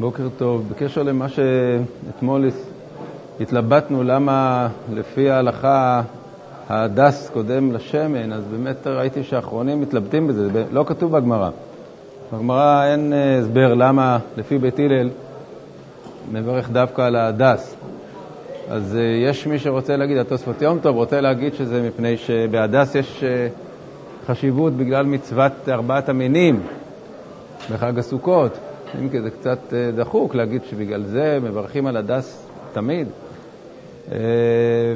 בוקר טוב. בקשר למה שאתמול התלבטנו, למה לפי ההלכה ההדס קודם לשמן, אז באמת ראיתי שהאחרונים מתלבטים בזה, זה לא כתוב בגמרא. בגמרא אין אה, הסבר למה לפי בית הלל מברך דווקא על ההדס. אז אה, יש מי שרוצה להגיד, התוספות יום טוב רוצה להגיד שזה מפני שבהדס יש אה, חשיבות בגלל מצוות ארבעת המינים בחג הסוכות. אם כי זה קצת דחוק להגיד שבגלל זה מברכים על הדס תמיד.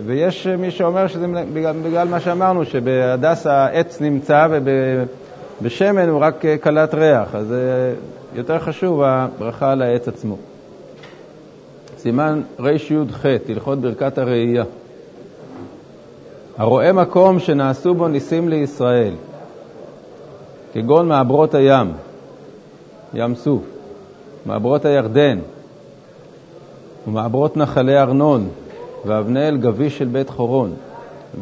ויש מי שאומר שזה בגלל, בגלל מה שאמרנו, שבהדס העץ נמצא ובשמן הוא רק קלט ריח, אז יותר חשוב הברכה על העץ עצמו. סימן רי"ח, הלכות ברכת הראייה. הרואה מקום שנעשו בו ניסים לישראל, כגון מעברות הים, ים סוף, מעברות הירדן ומעברות נחלי ארנון, ואבני אל גבי של בית חורון,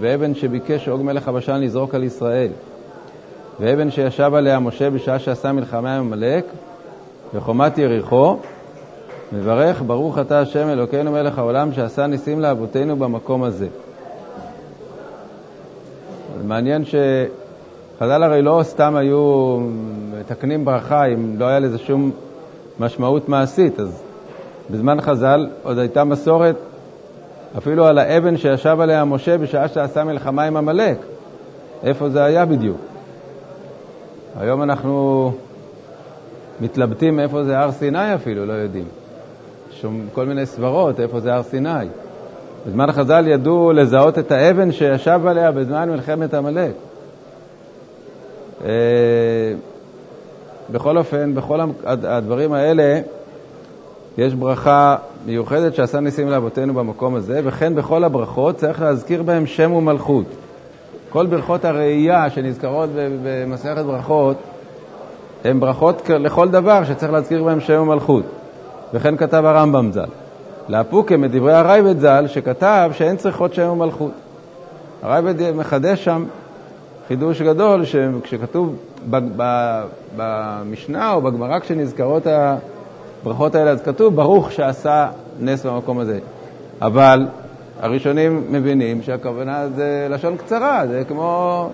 ואבן שביקש עוג מלך הבשן לזרוק על ישראל, ואבן שישב עליה משה בשעה שעשה מלחמה עם עמלק, וחומת יריחו, מברך ברוך אתה השם אלוקינו מלך העולם שעשה ניסים לאבותינו במקום הזה. מעניין שחז"ל הרי לא סתם היו מתקנים ברכה אם לא היה לזה שום משמעות מעשית, אז בזמן חז"ל עוד הייתה מסורת אפילו על האבן שישב עליה משה בשעה שעשה מלחמה עם עמלק. איפה זה היה בדיוק? היום אנחנו מתלבטים איפה זה הר סיני אפילו, לא יודעים. יש כל מיני סברות איפה זה הר סיני. בזמן חז"ל ידעו לזהות את האבן שישב עליה בזמן מלחמת עמלק. בכל אופן, בכל הדברים האלה יש ברכה מיוחדת שעשה ניסים לאבותינו במקום הזה, וכן בכל הברכות צריך להזכיר בהם שם ומלכות. כל ברכות הראייה שנזכרות במסכת ברכות הן ברכות לכל דבר שצריך להזכיר בהם שם ומלכות. וכן כתב הרמב"ם ז"ל. לאפוקם את דברי הרייבד ז"ל, שכתב שאין צריכות שם ומלכות. הרייבד מחדש שם חידוש גדול, שכשכתוב במשנה או בגמרא כשנזכרות הברכות האלה, אז כתוב ברוך שעשה נס במקום הזה. אבל הראשונים מבינים שהכוונה זה לשון קצרה, זה כמו,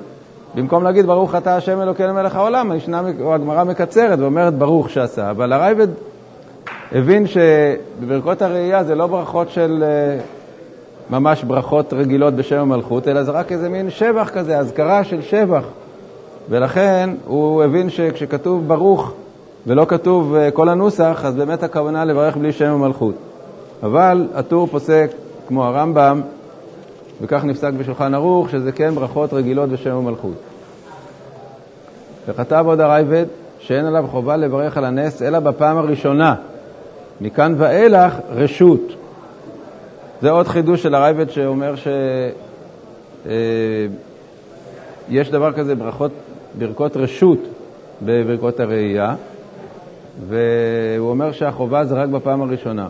במקום להגיד ברוך אתה השם אלוקינו מלך העולם, המשנה או הגמרא מקצרת ואומרת ברוך שעשה, אבל הרייבד הבין שבברכות הראייה זה לא ברכות של אה, ממש ברכות רגילות בשם המלכות, אלא זה רק איזה מין שבח כזה, אזכרה של שבח. ולכן הוא הבין שכשכתוב ברוך ולא כתוב אה, כל הנוסח, אז באמת הכוונה לברך בלי שם המלכות. אבל הטור פוסק, כמו הרמב"ם, וכך נפסק בשולחן ערוך, שזה כן ברכות רגילות בשם המלכות. וכתב עוד הרייבד שאין עליו חובה לברך על הנס אלא בפעם הראשונה, מכאן ואילך רשות. זה עוד חידוש של הרייבד שאומר שיש אה, דבר כזה ברכות, ברכות רשות בברכות הראייה, והוא אומר שהחובה זה רק בפעם הראשונה.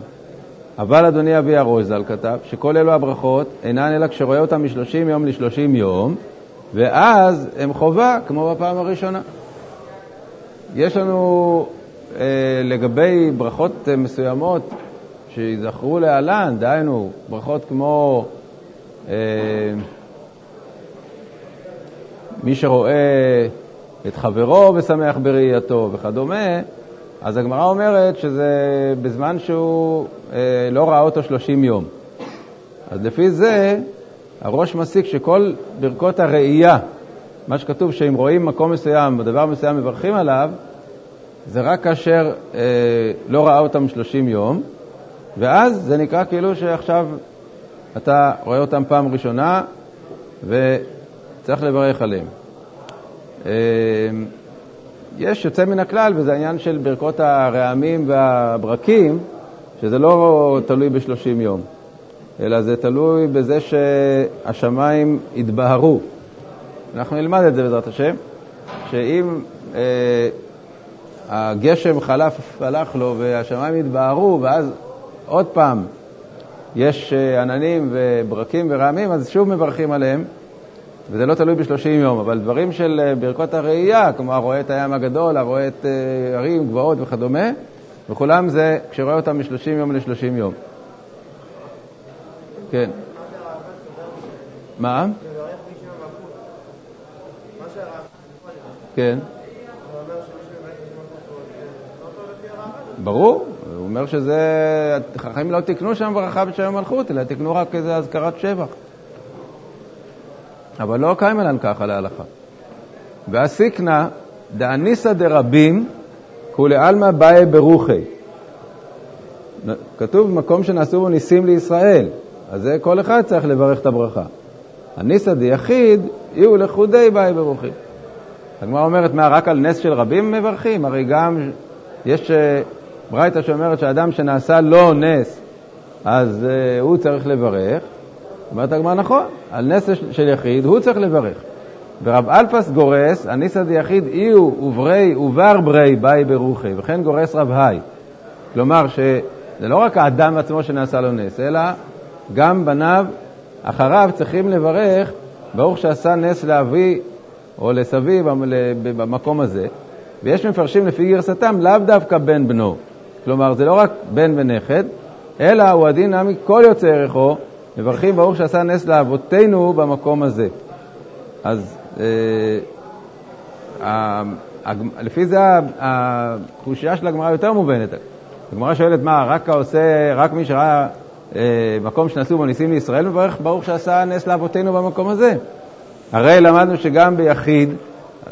אבל אדוני אבי הראש ז"ל כתב שכל אלו הברכות אינן אלא כשרואה אותם מ-30 יום ל-30 יום, ואז הם חובה כמו בפעם הראשונה. יש לנו אה, לגבי ברכות מסוימות שיזכרו להלן, דהיינו ברכות כמו אה, מי שרואה את חברו ושמח בראייתו וכדומה, אז הגמרא אומרת שזה בזמן שהוא אה, לא ראה אותו 30 יום. אז לפי זה הראש מסיק שכל ברכות הראייה, מה שכתוב שאם רואים מקום מסוים, דבר מסוים מברכים עליו, זה רק כאשר אה, לא ראה אותם 30 יום, ואז זה נקרא כאילו שעכשיו אתה רואה אותם פעם ראשונה וצריך לברך עליהם. אה, יש יוצא מן הכלל, וזה העניין של ברכות הרעמים והברקים, שזה לא תלוי ב-30 יום, אלא זה תלוי בזה שהשמיים יתבהרו. אנחנו נלמד את זה בעזרת השם, שאם אה, הגשם חלף, הלך לו והשמיים התבהרו, ואז עוד פעם יש אה, עננים וברקים ורעמים, אז שוב מברכים עליהם. וזה לא תלוי ב-30 יום, אבל דברים של אה, ברכות הראייה, כמו הרואה את הים הגדול, הרואה את אה, ערים, גבעות וכדומה, וכולם זה כשרואה אותם מ-30 יום ל-30 יום. כן. מה? כן. ברור, הוא אומר שזה, החכמים לא תקנו שם ברכה בשם המלכות, אלא תקנו רק איזה אזכרת שבח. אבל לא קיימלן ככה להלכה. והסיקנה דאניסא דרבים כולי עלמא באי ברוחי. כתוב מקום שנעשו בו ניסים לישראל, אז זה כל אחד צריך לברך את הברכה. הניסא דיחיד יהיו לכודי באי ברוחי. הגמרא אומרת, מה, רק על נס של רבים מברכים? הרי גם יש אה, ברייתא שאומרת שאדם שנעשה לו נס, אז uh, הוא צריך לברך. אומרת הגמרא, נכון, על נס של יחיד הוא צריך לברך. ורב אלפס גורס, הניסא דיחיד איהו וברי ובר ברי באי ברוחי, וכן גורס רב היי. כלומר, שזה לא רק האדם עצמו שנעשה לו נס, אלא גם בניו אחריו צריכים לברך, ברוך שעשה נס לאבי או לסבי במקום הזה, ויש מפרשים לפי גרסתם לאו דווקא בן בנו. כלומר, זה לא רק בן ונכד, אלא הוא הדין נמי כל יוצא ערכו, מברכים ברוך שעשה נס לאבותינו במקום הזה. אז אה, לפי זה הקושייה של הגמרא יותר מובנת. הגמרא שואלת, מה, רק העושה, רק מי שראה אה, מקום שנעשו בו ניסים לישראל, מברך ברוך שעשה נס לאבותינו במקום הזה. הרי למדנו שגם ביחיד,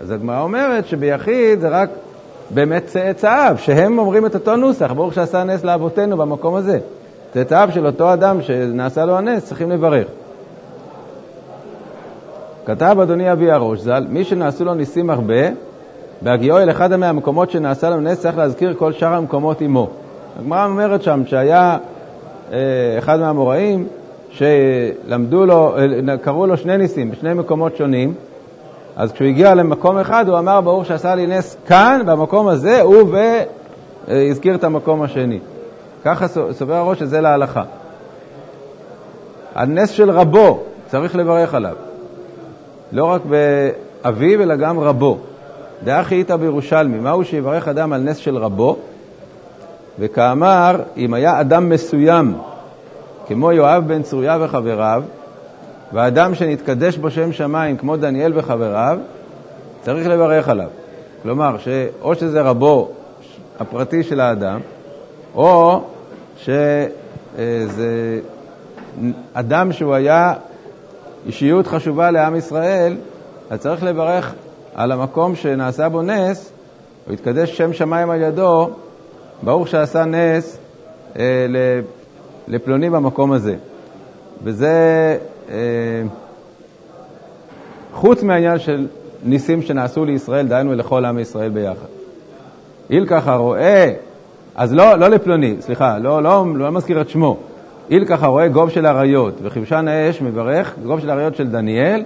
אז הגמרא אומרת שביחיד זה רק באמת צאצאיו, שהם אומרים את אותו נוסח, ברוך שעשה נס לאבותינו במקום הזה. צאצאיו של אותו אדם שנעשה לו הנס צריכים לברך. כתב אדוני אבי הראש ז"ל, מי שנעשו לו ניסים הרבה, בהגיעו אל אחד מהמקומות שנעשה לו נס, צריך להזכיר כל שאר המקומות עמו. הגמרא אומרת שם שהיה אה, אחד מהאמוראים שלמדו לו, אה, קראו לו שני ניסים בשני מקומות שונים, אז כשהוא הגיע למקום אחד הוא אמר, ברוך שעשה לי נס כאן, במקום הזה, הוא והזכיר את המקום השני. ככה סובר הראש שזה להלכה. הנס של רבו, צריך לברך עליו. לא רק באביו, אלא גם רבו. דאחי איתא בירושלמי, מהו שיברך אדם על נס של רבו? וכאמר, אם היה אדם מסוים, כמו יואב בן צרויה וחבריו, ואדם שנתקדש בו שם שמיים, כמו דניאל וחבריו, צריך לברך עליו. כלומר, שאו שזה רבו הפרטי של האדם, או שזה אדם שהוא היה אישיות חשובה לעם ישראל, אז צריך לברך על המקום שנעשה בו נס, או התקדש שם שמיים על ידו, ברוך שעשה נס אה, לפלוני במקום הזה. וזה חוץ מהעניין של ניסים שנעשו לישראל, דהיינו לכל עם ישראל ביחד. אילקח הרואה, אז לא, לא לפלוני, סליחה, לא, לא, לא מזכיר את שמו. אילקח הרואה גוב של אריות, וכבשן האש מברך, גוב של אריות של דניאל,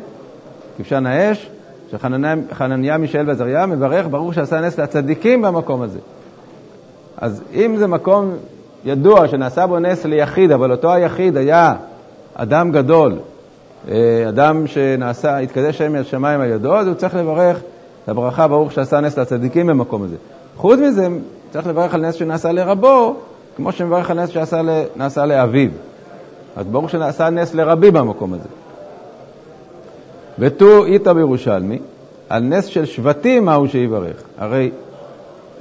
כבשן האש, של חנניה, חנניה מישאל ועזריה, מברך, ברור שעשה נס לצדיקים במקום הזה. אז אם זה מקום ידוע שנעשה בו נס ליחיד, אבל אותו היחיד היה אדם גדול, אה, אדם שנעשה, התקדש שם מהשמיים על ידו, אז הוא צריך לברך את הברכה ברוך שעשה נס לצדיקים במקום הזה. חוץ מזה, צריך לברך על נס שנעשה לרבו, כמו שמברך על נס שנעשה לאביו. אז ברוך שנעשה נס לרבי במקום הזה. ותו איתא בירושלמי, על נס של שבטים מהו שיברך. הרי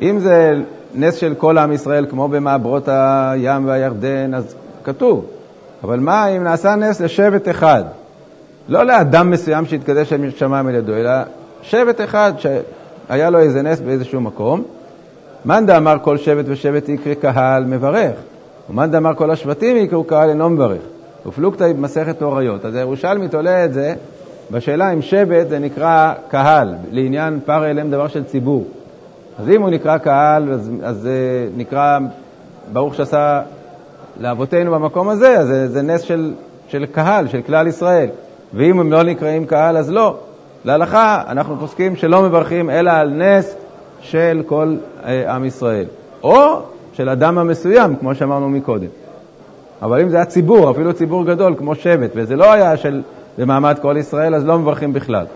אם זה נס של כל עם ישראל, כמו במעברות הים והירדן, אז כתוב. אבל מה אם נעשה נס לשבט אחד? לא לאדם מסוים שהתקדש שמיים על ידו, אלא שבט אחד שהיה לו איזה נס באיזשהו מקום. מאן דאמר כל שבט ושבט יקרא קהל מברך, ומאן דאמר כל השבטים יקראו קהל אינו מברך. ופלוגתא במסכת אוריות. אז הירושלמי תולה את זה בשאלה אם שבט זה נקרא קהל, לעניין פר אליהם דבר של ציבור. אז אם הוא נקרא קהל, אז, אז זה נקרא, ברוך שעשה לאבותינו במקום הזה, אז זה, זה נס של, של קהל, של כלל ישראל. ואם הם לא נקראים קהל, אז לא. להלכה, אנחנו פוסקים שלא מברכים אלא על נס של כל אה, עם ישראל. או של אדם המסוים, כמו שאמרנו מקודם. אבל אם זה היה ציבור, אפילו ציבור גדול, כמו שבט, וזה לא היה של במעמד כל ישראל, אז לא מברכים בכלל.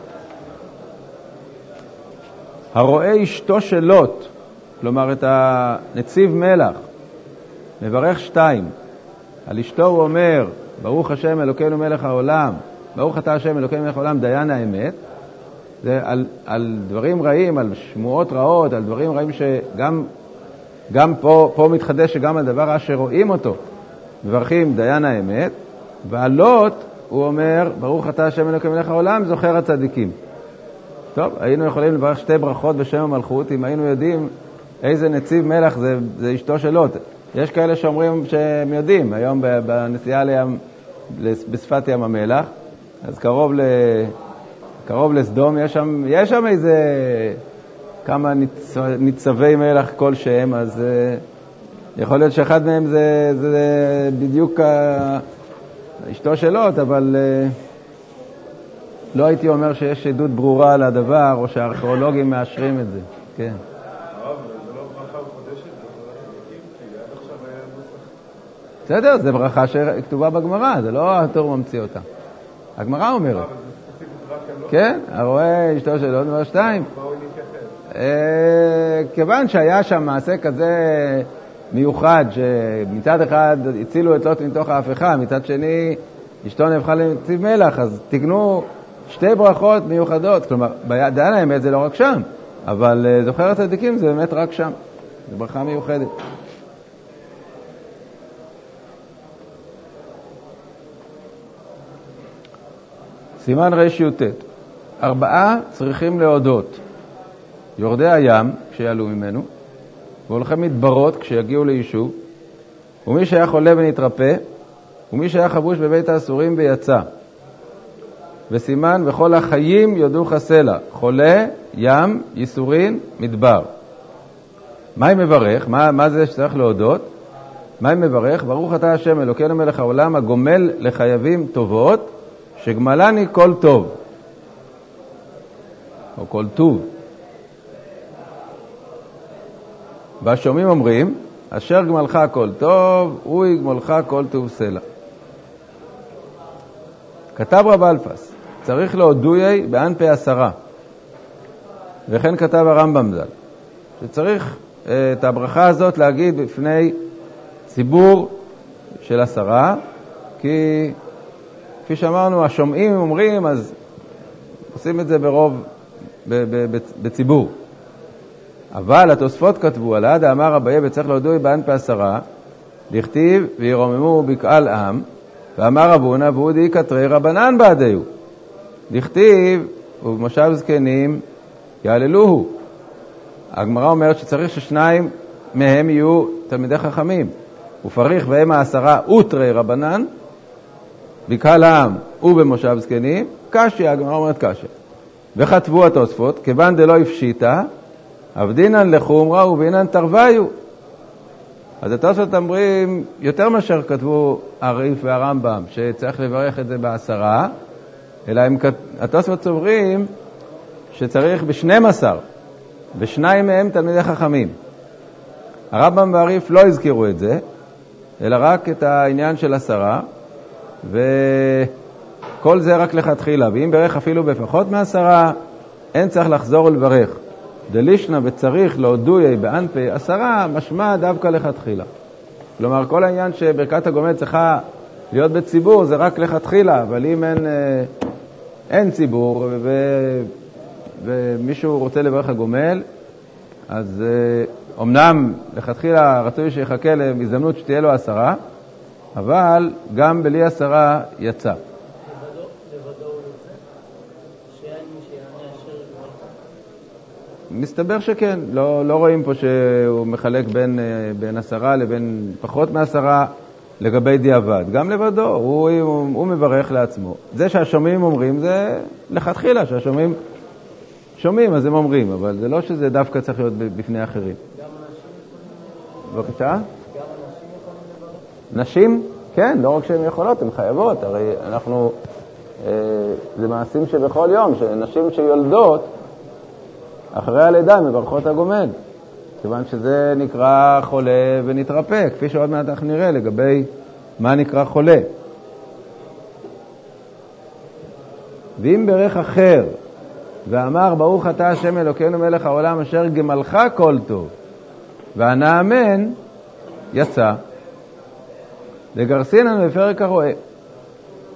הרואה אשתו של לוט כלומר את הנציב מלח, מברך שתיים. על אשתו הוא אומר, ברוך השם אלוקינו מלך העולם, ברוך אתה השם אלוקינו מלך העולם, דיין האמת. זה על, על דברים רעים, על שמועות רעות, על דברים רעים שגם גם פה, פה מתחדש שגם על דבר אשר רואים אותו, מברכים דיין האמת, ועל לוט הוא אומר, ברוך אתה השם אלוקים מלך העולם, זוכר הצדיקים. טוב, היינו יכולים לברך שתי ברכות בשם המלכות, אם היינו יודעים איזה נציב מלך זה, זה אשתו של לוט. יש כאלה שאומרים שהם יודעים, היום בנסיעה לים, בשפת ים המלח, אז קרוב, ל, קרוב לסדום, יש שם, יש שם איזה כמה ניצ, ניצבי מלח כלשהם, אז uh, יכול להיות שאחד מהם זה, זה בדיוק אשתו של לוט, אבל uh, לא הייתי אומר שיש עדות ברורה לדבר, או שהארכיאולוגים מאשרים את זה. כן. בסדר, זו ברכה שכתובה בגמרא, זה לא התור ממציא אותה. הגמרא אומרת. כן, הרואה אשתו של עוד דבר שתיים. אה, כיוון שהיה שם מעשה כזה מיוחד, שמצד אחד הצילו את לוט מתוך ההפכה, מצד שני אשתו נהפכה לנציב מלח, אז תקנו שתי ברכות מיוחדות. כלומר, בידן האמת זה לא רק שם, אבל אה, זוכר הצדיקים זה באמת רק שם. זו ברכה מיוחדת. סימן רי"ט ארבעה צריכים להודות. יורדי הים, כשיעלו ממנו, והולכי מדברות כשיגיעו ליישוב, ומי שהיה חולה ונתרפא, ומי שהיה חבוש בבית האסורים ויצא. וסימן וכל החיים יודוך סלע, חולה, ים, ייסורין, מדבר. מה היא מברך? מה, מה זה שצריך להודות? מה היא מברך? ברוך אתה השם אלוקינו מלך העולם הגומל לחייבים טובות, שגמלני כל טוב, או כל טוב. והשומעים אומרים, אשר גמלך כל טוב, הוא יגמלך כל טוב סלע. כתב רב אלפס, צריך להודויי באנפי עשרה, וכן כתב הרמב"ם ז"ל, שצריך אה, את הברכה הזאת להגיד בפני ציבור של עשרה, כי כפי שאמרנו, השומעים אומרים, אז עושים את זה ברוב, בציבור. אבל התוספות כתבו, על עדה אמר אביי וצריך להודוי באנפי עשרה, דכתיב וירוממו בקהל עם, ואמר רבונה ואודי קטרי רבנן בעדיהו. דכתיב ובמושב זקנים יעללוהו. הגמרא אומרת שצריך ששניים מהם יהיו תלמידי חכמים. ופריך והם העשרה אוטרי רבנן, בקהל העם ובמושב זקנים, קשיא, הגמרא אומרת קשיא. וכתבו התוספות, כיוון דלא הפשיטה, אבדינן לחומרה ובינן תרוויו. אז התוספות אומרים, יותר מאשר כתבו הריף והרמב"ם, שצריך לברך את זה בעשרה, אלא הם, התוספות סוברים שצריך בשנים עשר, ושניים מהם תלמידי חכמים. הרמב"ם והריף לא הזכירו את זה, אלא רק את העניין של עשרה, וכל זה רק לכתחילה. ואם ברך אפילו בפחות מעשרה, אין צריך לחזור ולברך. דלישנא וצריך להודויה באנפי עשרה, משמע דווקא לכתחילה. כלומר, כל העניין שברכת הגומל צריכה להיות בציבור זה רק לכתחילה, אבל אם אין, אה, אין ציבור ו, ומישהו רוצה לברך הגומל, אז אומנם אה, לכתחילה רצוי שיחכה להזדמנות שתהיה לו עשרה, אבל גם בלי עשרה יצא. מסתבר שכן, לא, לא רואים פה שהוא מחלק בין, אה, בין עשרה לבין פחות מעשרה לגבי דיעבד. גם לבדו, הוא, הוא, הוא מברך לעצמו. זה שהשומעים אומרים זה לכתחילה, שהשומעים שומעים אז הם אומרים, אבל זה לא שזה דווקא צריך להיות בפני אחרים. בבקשה? גם נשים יכולים לברך? נשים? כן, לא רק שהן יכולות, הן חייבות. הרי אנחנו, אה, זה מעשים שבכל יום, שנשים שיולדות, אחרי הלידה מברכות הגומל, כיוון שזה נקרא חולה ונתרפא, כפי שעוד מעט אנחנו נראה לגבי מה נקרא חולה. ואם ברך אחר ואמר ברוך אתה השם אלוקינו מלך העולם אשר גמלך כל טוב, וענה אמן, יצא. לגרסינן בפרק הרועה.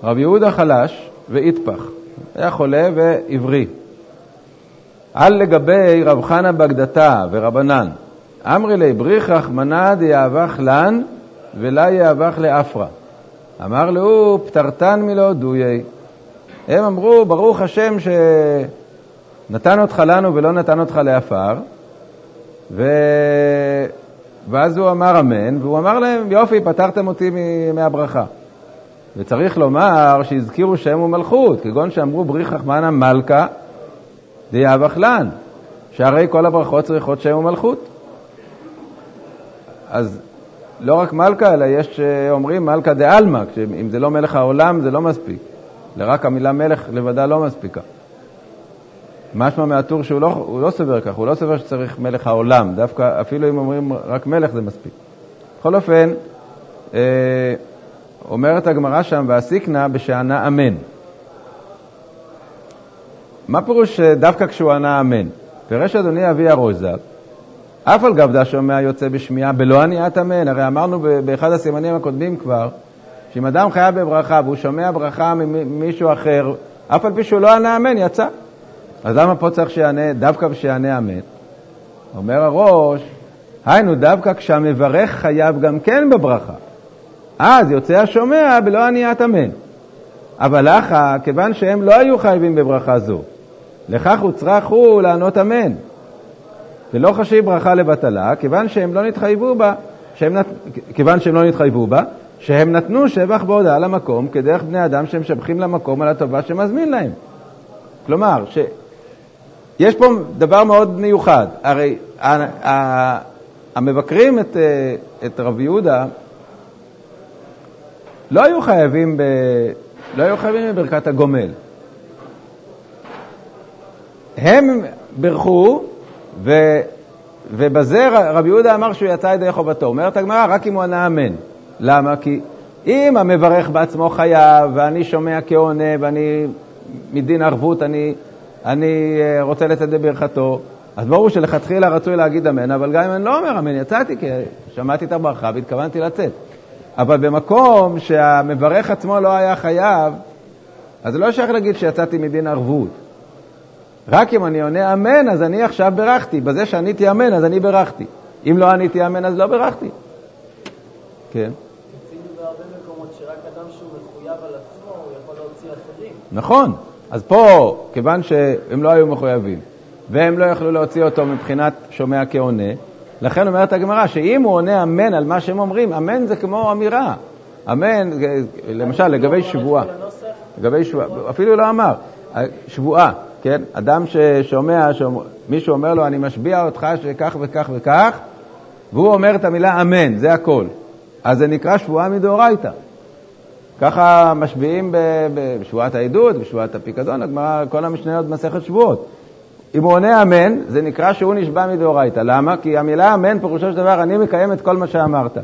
רב יהודה חלש ואיטפח, היה חולה ועברי. על לגבי רב חנה בגדתה ורבנן, אמרי לי בריחך מנא דיאבך לן ולה יאבך לאפרה. אמר לו, פטרתן מלא דויי. הם אמרו, ברוך השם שנתן אותך לנו ולא נתן אותך לעפר, ו... ואז הוא אמר אמן, והוא אמר להם, יופי, פטרתם אותי מהברכה. וצריך לומר שהזכירו שם ומלכות, כגון שאמרו בריך רחמנא מלכה דיאבך לן, שהרי כל הברכות צריכות שם ומלכות. אז לא רק מלכה, אלא יש שאומרים מלכה דה-עלמא, אם זה לא מלך העולם זה לא מספיק. רק המילה מלך לבדה לא מספיקה. משמע מהטור שהוא לא, לא סובר כך, הוא לא סובר שצריך מלך העולם, דווקא אפילו אם אומרים רק מלך זה מספיק. בכל אופן, אה, אומרת הגמרא שם, והסיקנה בשענה אמן. מה פירוש דווקא כשהוא ענה אמן? פירש אדוני אבי הרוזב, אף על גב שומע יוצא בשמיעה בלא עניית אמן. הרי אמרנו באחד הסימנים הקודמים כבר, שאם אדם חייב בברכה והוא שומע ברכה ממישהו אחר, אף על פי שהוא לא ענה אמן, יצא. אז למה פה צריך שיענה, דווקא שיענה אמן? אומר הראש, היינו, דווקא כשהמברך חייב גם כן בברכה. אז יוצא השומע בלא עניית אמן. אבל לך, כיוון שהם לא היו חייבים בברכה זו, לכך הוצרך הוא לענות אמן. ולא חשיב ברכה לבטלה, כיוון שהם לא נתחייבו בה, שהם נת... כיוון שהם לא נתחייבו בה, שהם נתנו שבח בהודעה למקום כדרך בני אדם שהם משבחים למקום על הטובה שמזמין להם. כלומר, שיש פה דבר מאוד מיוחד. הרי המבקרים את, את רב יהודה לא היו חייבים, ב, לא היו חייבים בברכת הגומל. הם בירכו ו, ובזה רבי יהודה אמר שהוא יצא ידי חובתו. אומרת הגמרא, רק אם הוא ענה אמן. למה? כי אם המברך בעצמו חייב, ואני שומע כעונה, ואני מדין ערבות, אני, אני אה, רוצה לתת בברכתו, אז ברור שלכתחילה רצוי להגיד אמן, אבל גם אם אני לא אומר אמן, יצאתי, כי שמעתי את הברכה והתכוונתי לצאת. אבל במקום שהמברך עצמו לא היה חייב, אז לא שייך להגיד שיצאתי מדין ערבות. רק אם אני עונה אמן, אז אני עכשיו ברכתי. בזה שעניתי אמן, אז אני ברכתי. אם לא עניתי אמן, אז לא ברכתי. כן. נכון. אז פה, כיוון שהם לא היו מחויבים, והם לא יכלו להוציא אותו מבחינת שומע כעונה, לכן אומרת הגמרא שאם הוא עונה אמן על מה שהם אומרים, אמן זה כמו אמירה. אמן, למשל, לגבי שבועה. לגבי שבועה, אפילו לא אמר. שבועה, כן? אדם ששומע, מישהו אומר לו, אני משביע אותך שכך וכך וכך, והוא אומר את המילה אמן, זה הכל. אז זה נקרא שבועה מדאורייתא. ככה משביעים בשבועת העדות, בשבועת הפיקדון, הגמרא, כל המשניות במסכת שבועות. אם הוא עונה אמן, זה נקרא שהוא נשבע מדאורייתא. למה? כי המילה אמן, פירושו של דבר, אני מקיים את כל מה שאמרת.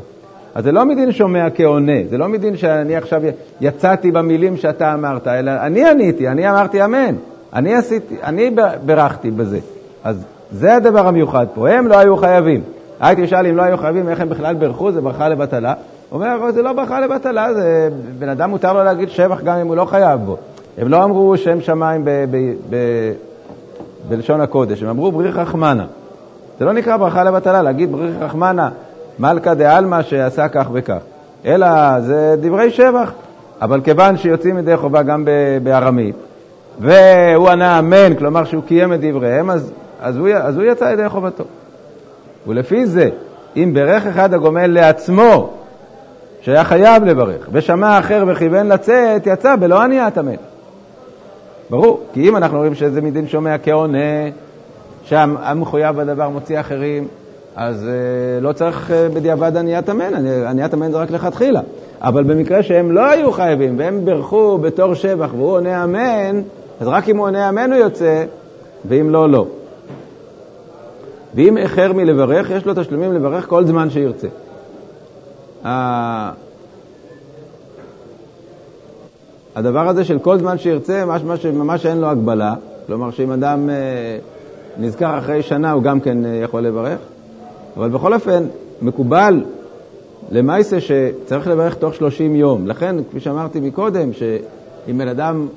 אז זה לא מדין שומע כעונה, זה לא מדין שאני עכשיו יצאתי במילים שאתה אמרת, אלא אני עניתי, אני אמרתי אמן. אני עשיתי, אני ברכתי בזה. אז זה הדבר המיוחד פה, הם לא היו חייבים. הייתי שאל אם לא היו חייבים, איך הם בכלל ברכו, זה ברכה לבטלה. אומר, זה לא ברכה לבטלה, זה בן אדם מותר לו להגיד שבח גם אם הוא לא חייב בו. הם לא אמרו שם שמיים ב, ב, ב, בלשון הקודש, הם אמרו בריך רחמנה. זה לא נקרא ברכה לבטלה, להגיד בריך רחמנה, מלכה דה-עלמא שעשה כך וכך, אלא זה דברי שבח. אבל כיוון שיוצאים ידי חובה גם בארמית, והוא ענה אמן, כלומר שהוא קיים את דבריהם, אז, אז, הוא, אז הוא יצא ידי חובתו. ולפי זה, אם ברך אחד הגומל לעצמו, שהיה חייב לברך, ושמע אחר וכיוון לצאת, יצא בלא עניית אמן. ברור, כי אם אנחנו רואים שזה מדין שומע כעונה, שהמחויב בדבר מוציא אחרים, אז uh, לא צריך uh, בדיעבד עניית אמן, עניית אמן זה רק לכתחילה. אבל במקרה שהם לא היו חייבים, והם בירכו בתור שבח והוא עונה אמן, אז רק אם הוא עונה אמן הוא יוצא, ואם לא, לא. ואם איחר מלברך, יש לו תשלומים לברך כל זמן שירצה. הדבר הזה של כל זמן שירצה, משמע שממש אין לו הגבלה. כלומר, שאם אדם אה, נזכר אחרי שנה, הוא גם כן אה, יכול לברך. אבל בכל אופן, מקובל למעשה שצריך לברך תוך 30 יום. לכן, כפי שאמרתי מקודם, שאם בן אדם,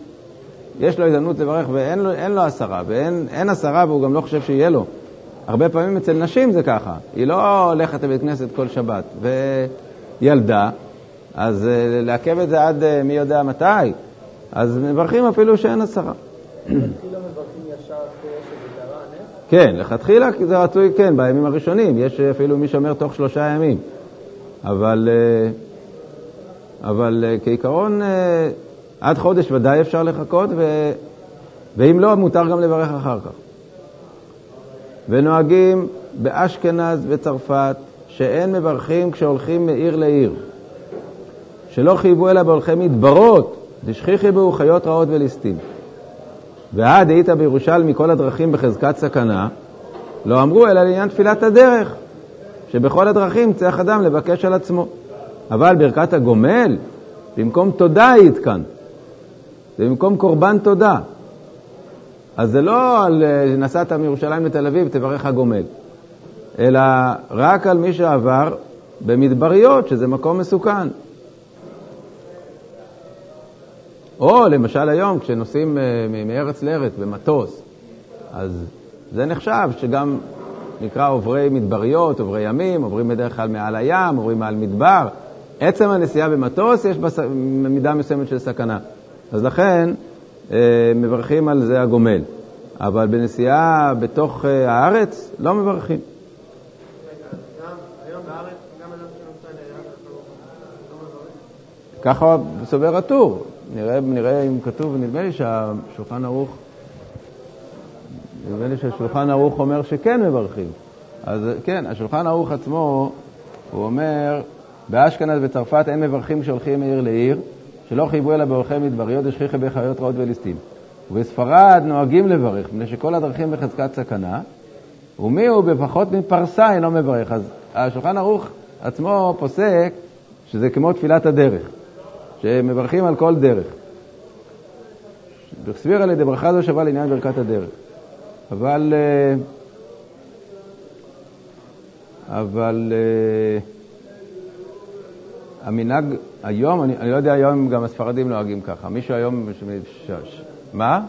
יש לו הזדמנות לברך ואין לו, לו עשרה, ואין עשרה והוא גם לא חושב שיהיה לו. הרבה פעמים אצל נשים זה ככה, היא לא הולכת לבית כנסת כל שבת, וילדה, אז אה, לעכב את זה עד אה, מי יודע מתי, אז מברכים אפילו שאין עשרה. כן, לכתחילה זה רצוי, כן, בימים הראשונים. יש אפילו מי שאומר תוך שלושה ימים. אבל, אה, אבל כעיקרון, עד חודש ודאי אפשר לחכות, ו, ואם לא, מותר גם לברך אחר כך. ונוהגים באשכנז וצרפת שאין מברכים כשהולכים מעיר לעיר, שלא חייבו אלא בהולכי מדברות, דשכיחי בהו חיות רעות וליסטים. ועד היית בירושלמי כל הדרכים בחזקת סכנה, לא אמרו אלא לעניין תפילת הדרך, שבכל הדרכים צריך אדם לבקש על עצמו. אבל ברכת הגומל, במקום תודה היית כאן, זה במקום קורבן תודה. אז זה לא על אה, נסעת מירושלים לתל אביב, תברך הגומל, אלא רק על מי שעבר במדבריות, שזה מקום מסוכן. או למשל היום, כשנוסעים אה, מארץ לארץ במטוס, אז זה נחשב שגם נקרא עוברי מדבריות, עוברי ימים, עוברים בדרך כלל מעל הים, עוברים מעל מדבר. עצם הנסיעה במטוס יש בה מידה מסוימת של סכנה. אז לכן אה, מברכים על זה הגומל. אבל בנסיעה בתוך אה, הארץ לא מברכים. ככה סובר הטור. נראה, נראה אם כתוב, נדמה לי שהשולחן ערוך, נדמה לי שהשולחן ערוך אומר שכן מברכים. אז כן, השולחן ערוך עצמו, הוא אומר, באשכנז וצרפת אין מברכים כשהולכים מעיר לעיר, שלא חייבו אלא בהולכי מדבריות, השכיחי בחיות רעות וליסטים. ובספרד נוהגים לברך, מפני שכל הדרכים בחזקת סכנה, ומי הוא בפחות מפרסה אינו מברך. אז השולחן ערוך עצמו פוסק שזה כמו תפילת הדרך. שמברכים על כל דרך. בסביר על ידי ברכה זו שווה לעניין ברכת הדרך. אבל, אה, אבל אה, המנהג היום, אני, אני לא יודע היום אם גם הספרדים נוהגים ככה. מישהו היום... ש... ש... מה?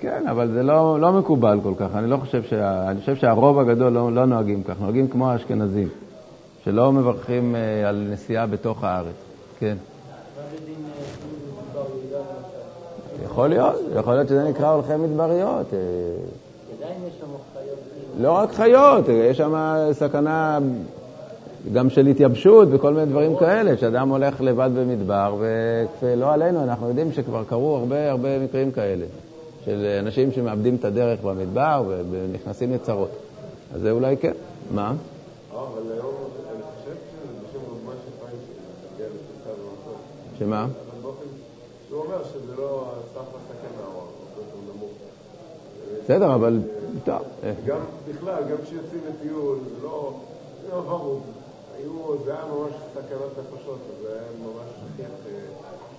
כן, אבל זה לא, לא מקובל כל כך. אני לא חושב שה... אני חושב שהרוב הגדול לא, לא נוהגים כך, נוהגים כמו האשכנזים. שלא מברכים אה, על נסיעה בתוך הארץ. כן. יכול להיות, יכול להיות שזה נקרא הולכי מדבריות. אה. לא רק חיות, יש שם סכנה גם של התייבשות וכל מיני דברים כאלה, שאדם הולך לבד במדבר, ולא עלינו, אנחנו יודעים שכבר קרו הרבה הרבה מקרים כאלה, של אנשים שמאבדים את הדרך במדבר ונכנסים לצרות. אז זה אולי כן. מה? אה, אבל היום שמה? הוא אומר שזה לא סף הסכנה, הוא הרבה נמוך. בסדר, אבל טוב. גם בכלל, גם כשיוצאים לטיול, לא ברור. זה היה ממש סכנת נפשות, זה היה ממש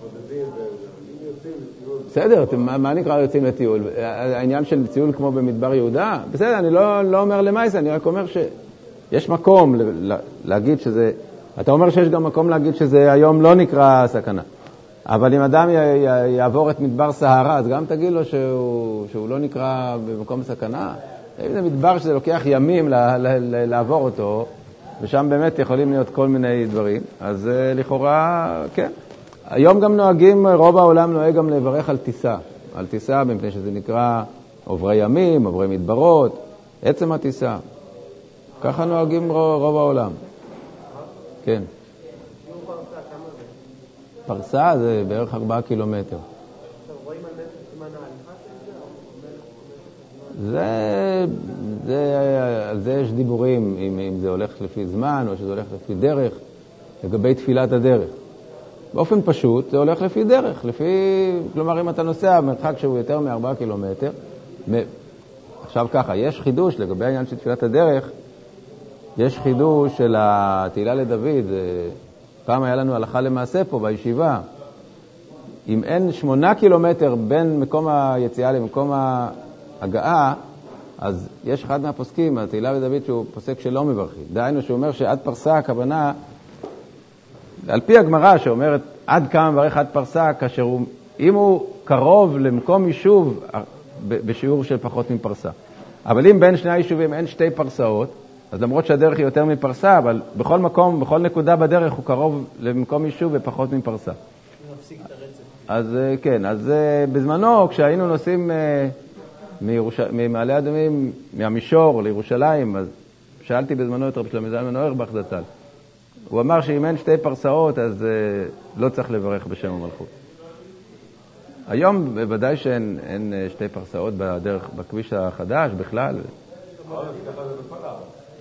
בודדים, ואם יוצאים לטיול... בסדר, מה נקרא יוצאים לטיול? העניין של טיול כמו במדבר יהודה? בסדר, אני לא, לא אומר למעשה, אני רק אומר שיש מקום להגיד שזה... אתה אומר שיש גם מקום להגיד שזה היום לא נקרא סכנה. אבל אם אדם יעבור את מדבר סהרה, אז גם תגיד לו שהוא, שהוא לא נקרא במקום סכנה. אם זה מדבר שזה לוקח ימים לעבור אותו, ושם באמת יכולים להיות כל מיני דברים, אז uh, לכאורה, כן. היום גם נוהגים, רוב העולם נוהג גם לברך על טיסה. על טיסה, מפני שזה נקרא עוברי ימים, עוברי מדברות, עצם הטיסה. ככה נוהגים רוב העולם. כן. פרסה זה בערך ארבעה קילומטר. זה, זה, על זה יש דיבורים, אם, אם זה הולך לפי זמן או שזה הולך לפי דרך, לגבי תפילת הדרך. באופן פשוט זה הולך לפי דרך, לפי, כלומר אם אתה נוסע במרחק שהוא יותר מארבעה קילומטר, מ... עכשיו ככה, יש חידוש לגבי העניין של תפילת הדרך, יש חידוש של התהילה לדוד, פעם היה לנו הלכה למעשה פה בישיבה. אם אין שמונה קילומטר בין מקום היציאה למקום ההגעה, אז יש אחד מהפוסקים, התהילה לדוד, שהוא פוסק שלא מברכים. דהיינו, שהוא אומר שעד פרסה הכוונה, על פי הגמרא שאומרת עד כמה מברך עד פרסה, כאשר הוא, אם הוא קרוב למקום יישוב, בשיעור של פחות מפרסה. אבל אם בין שני היישובים אין שתי פרסאות, אז למרות שהדרך היא יותר מפרסה, אבל בכל מקום, בכל נקודה בדרך הוא קרוב למקום יישוב ופחות מפרסה. אז אה, כן, אז אה, בזמנו, כשהיינו נוסעים אה, מירוש... ממעלה אדומים, מהמישור לירושלים, אז שאלתי בזמנו את רבי שלמה זלמן אוירבך זצ"ל. הוא אמר שאם אין שתי פרסאות, אז לא צריך לברך בשם המלכות. היום בוודאי שאין שתי פרסאות בדרך, בכביש החדש בכלל.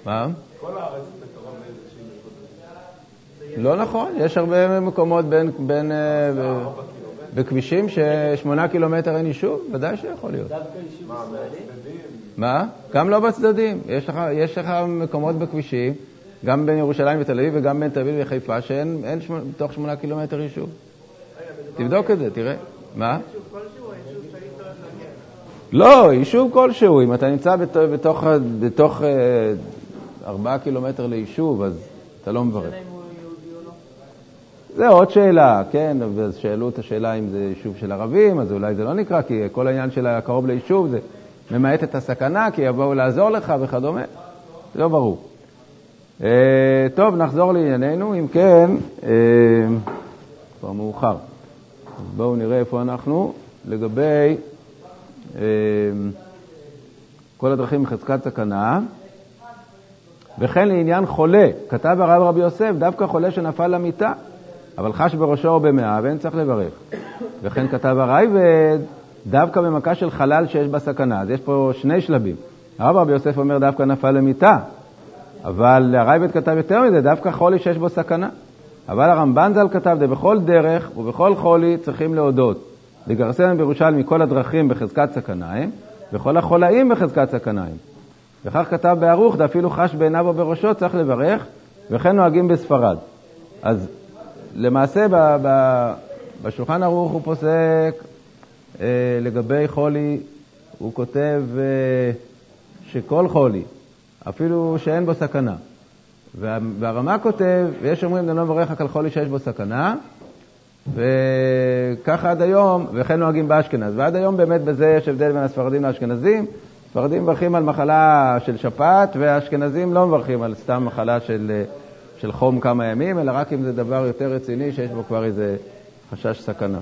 מה? כל הארץ זה קרוב לאיזושהי לא נכון, יש הרבה מקומות בין, בין, בכבישים ששמונה קילומטר אין יישוב, ודאי שיכול להיות. דווקא יישוב ישראלי? מה? גם לא בצדדים. יש לך, יש לך מקומות בכבישים, גם בין ירושלים ותל אביב וגם בין תל אביב וחיפה, שאין בתוך שמונה קילומטר יישוב. תבדוק את זה, תראה. מה? לא, יישוב כלשהו. אם אתה נמצא בתוך, בתוך אה, ארבעה קילומטר ליישוב, אז אתה לא מברך. זה עוד שאלה, כן, אז שאלו את השאלה אם זה יישוב של ערבים, אז אולי זה לא נקרא, כי כל העניין של הקרוב ליישוב זה ממעט את הסכנה, כי יבואו לעזור לך וכדומה. לא ברור. אה, טוב, נחזור לענייננו. אם כן, אה, כבר מאוחר. בואו נראה איפה אנחנו. לגבי אה, כל הדרכים מחזקת סכנה, וכן לעניין חולה, כתב הרב רבי יוסף, דווקא חולה שנפל למיטה. אבל חש בראשו או במאה, ואין צריך לברך. וכן כתב הרייבד, דווקא במכה של חלל שיש בה סכנה. אז יש פה שני שלבים. הרב רבי יוסף אומר דווקא נפל למיטה, אבל הרייבד כתב יותר מזה, דווקא חולי שיש בו סכנה. אבל הרמב"ן ז"ל כתב, בכל דרך ובכל חולי צריכים להודות. לגרסן בירושלים מכל הדרכים בחזקת סכנאים, וכל החולאים בחזקת סכנאים. וכך כתב בערוך, דאפילו חש בעיניו או בראשו, צריך לברך, וכן נוהגים בספרד. אז למעשה ב, ב, בשולחן ערוך הוא פוסק אה, לגבי חולי, הוא כותב אה, שכל חולי, אפילו שאין בו סכנה. וה, והרמה כותב, ויש אומרים, אני לא מברך רק על חולי שיש בו סכנה, וככה עד היום, וכן נוהגים באשכנז. ועד היום באמת בזה יש הבדל בין הספרדים לאשכנזים. ספרדים מברכים על מחלה של שפעת, והאשכנזים לא מברכים על סתם מחלה של... של חום כמה ימים, אלא רק אם זה דבר יותר רציני שיש בו כבר איזה חשש סכנה.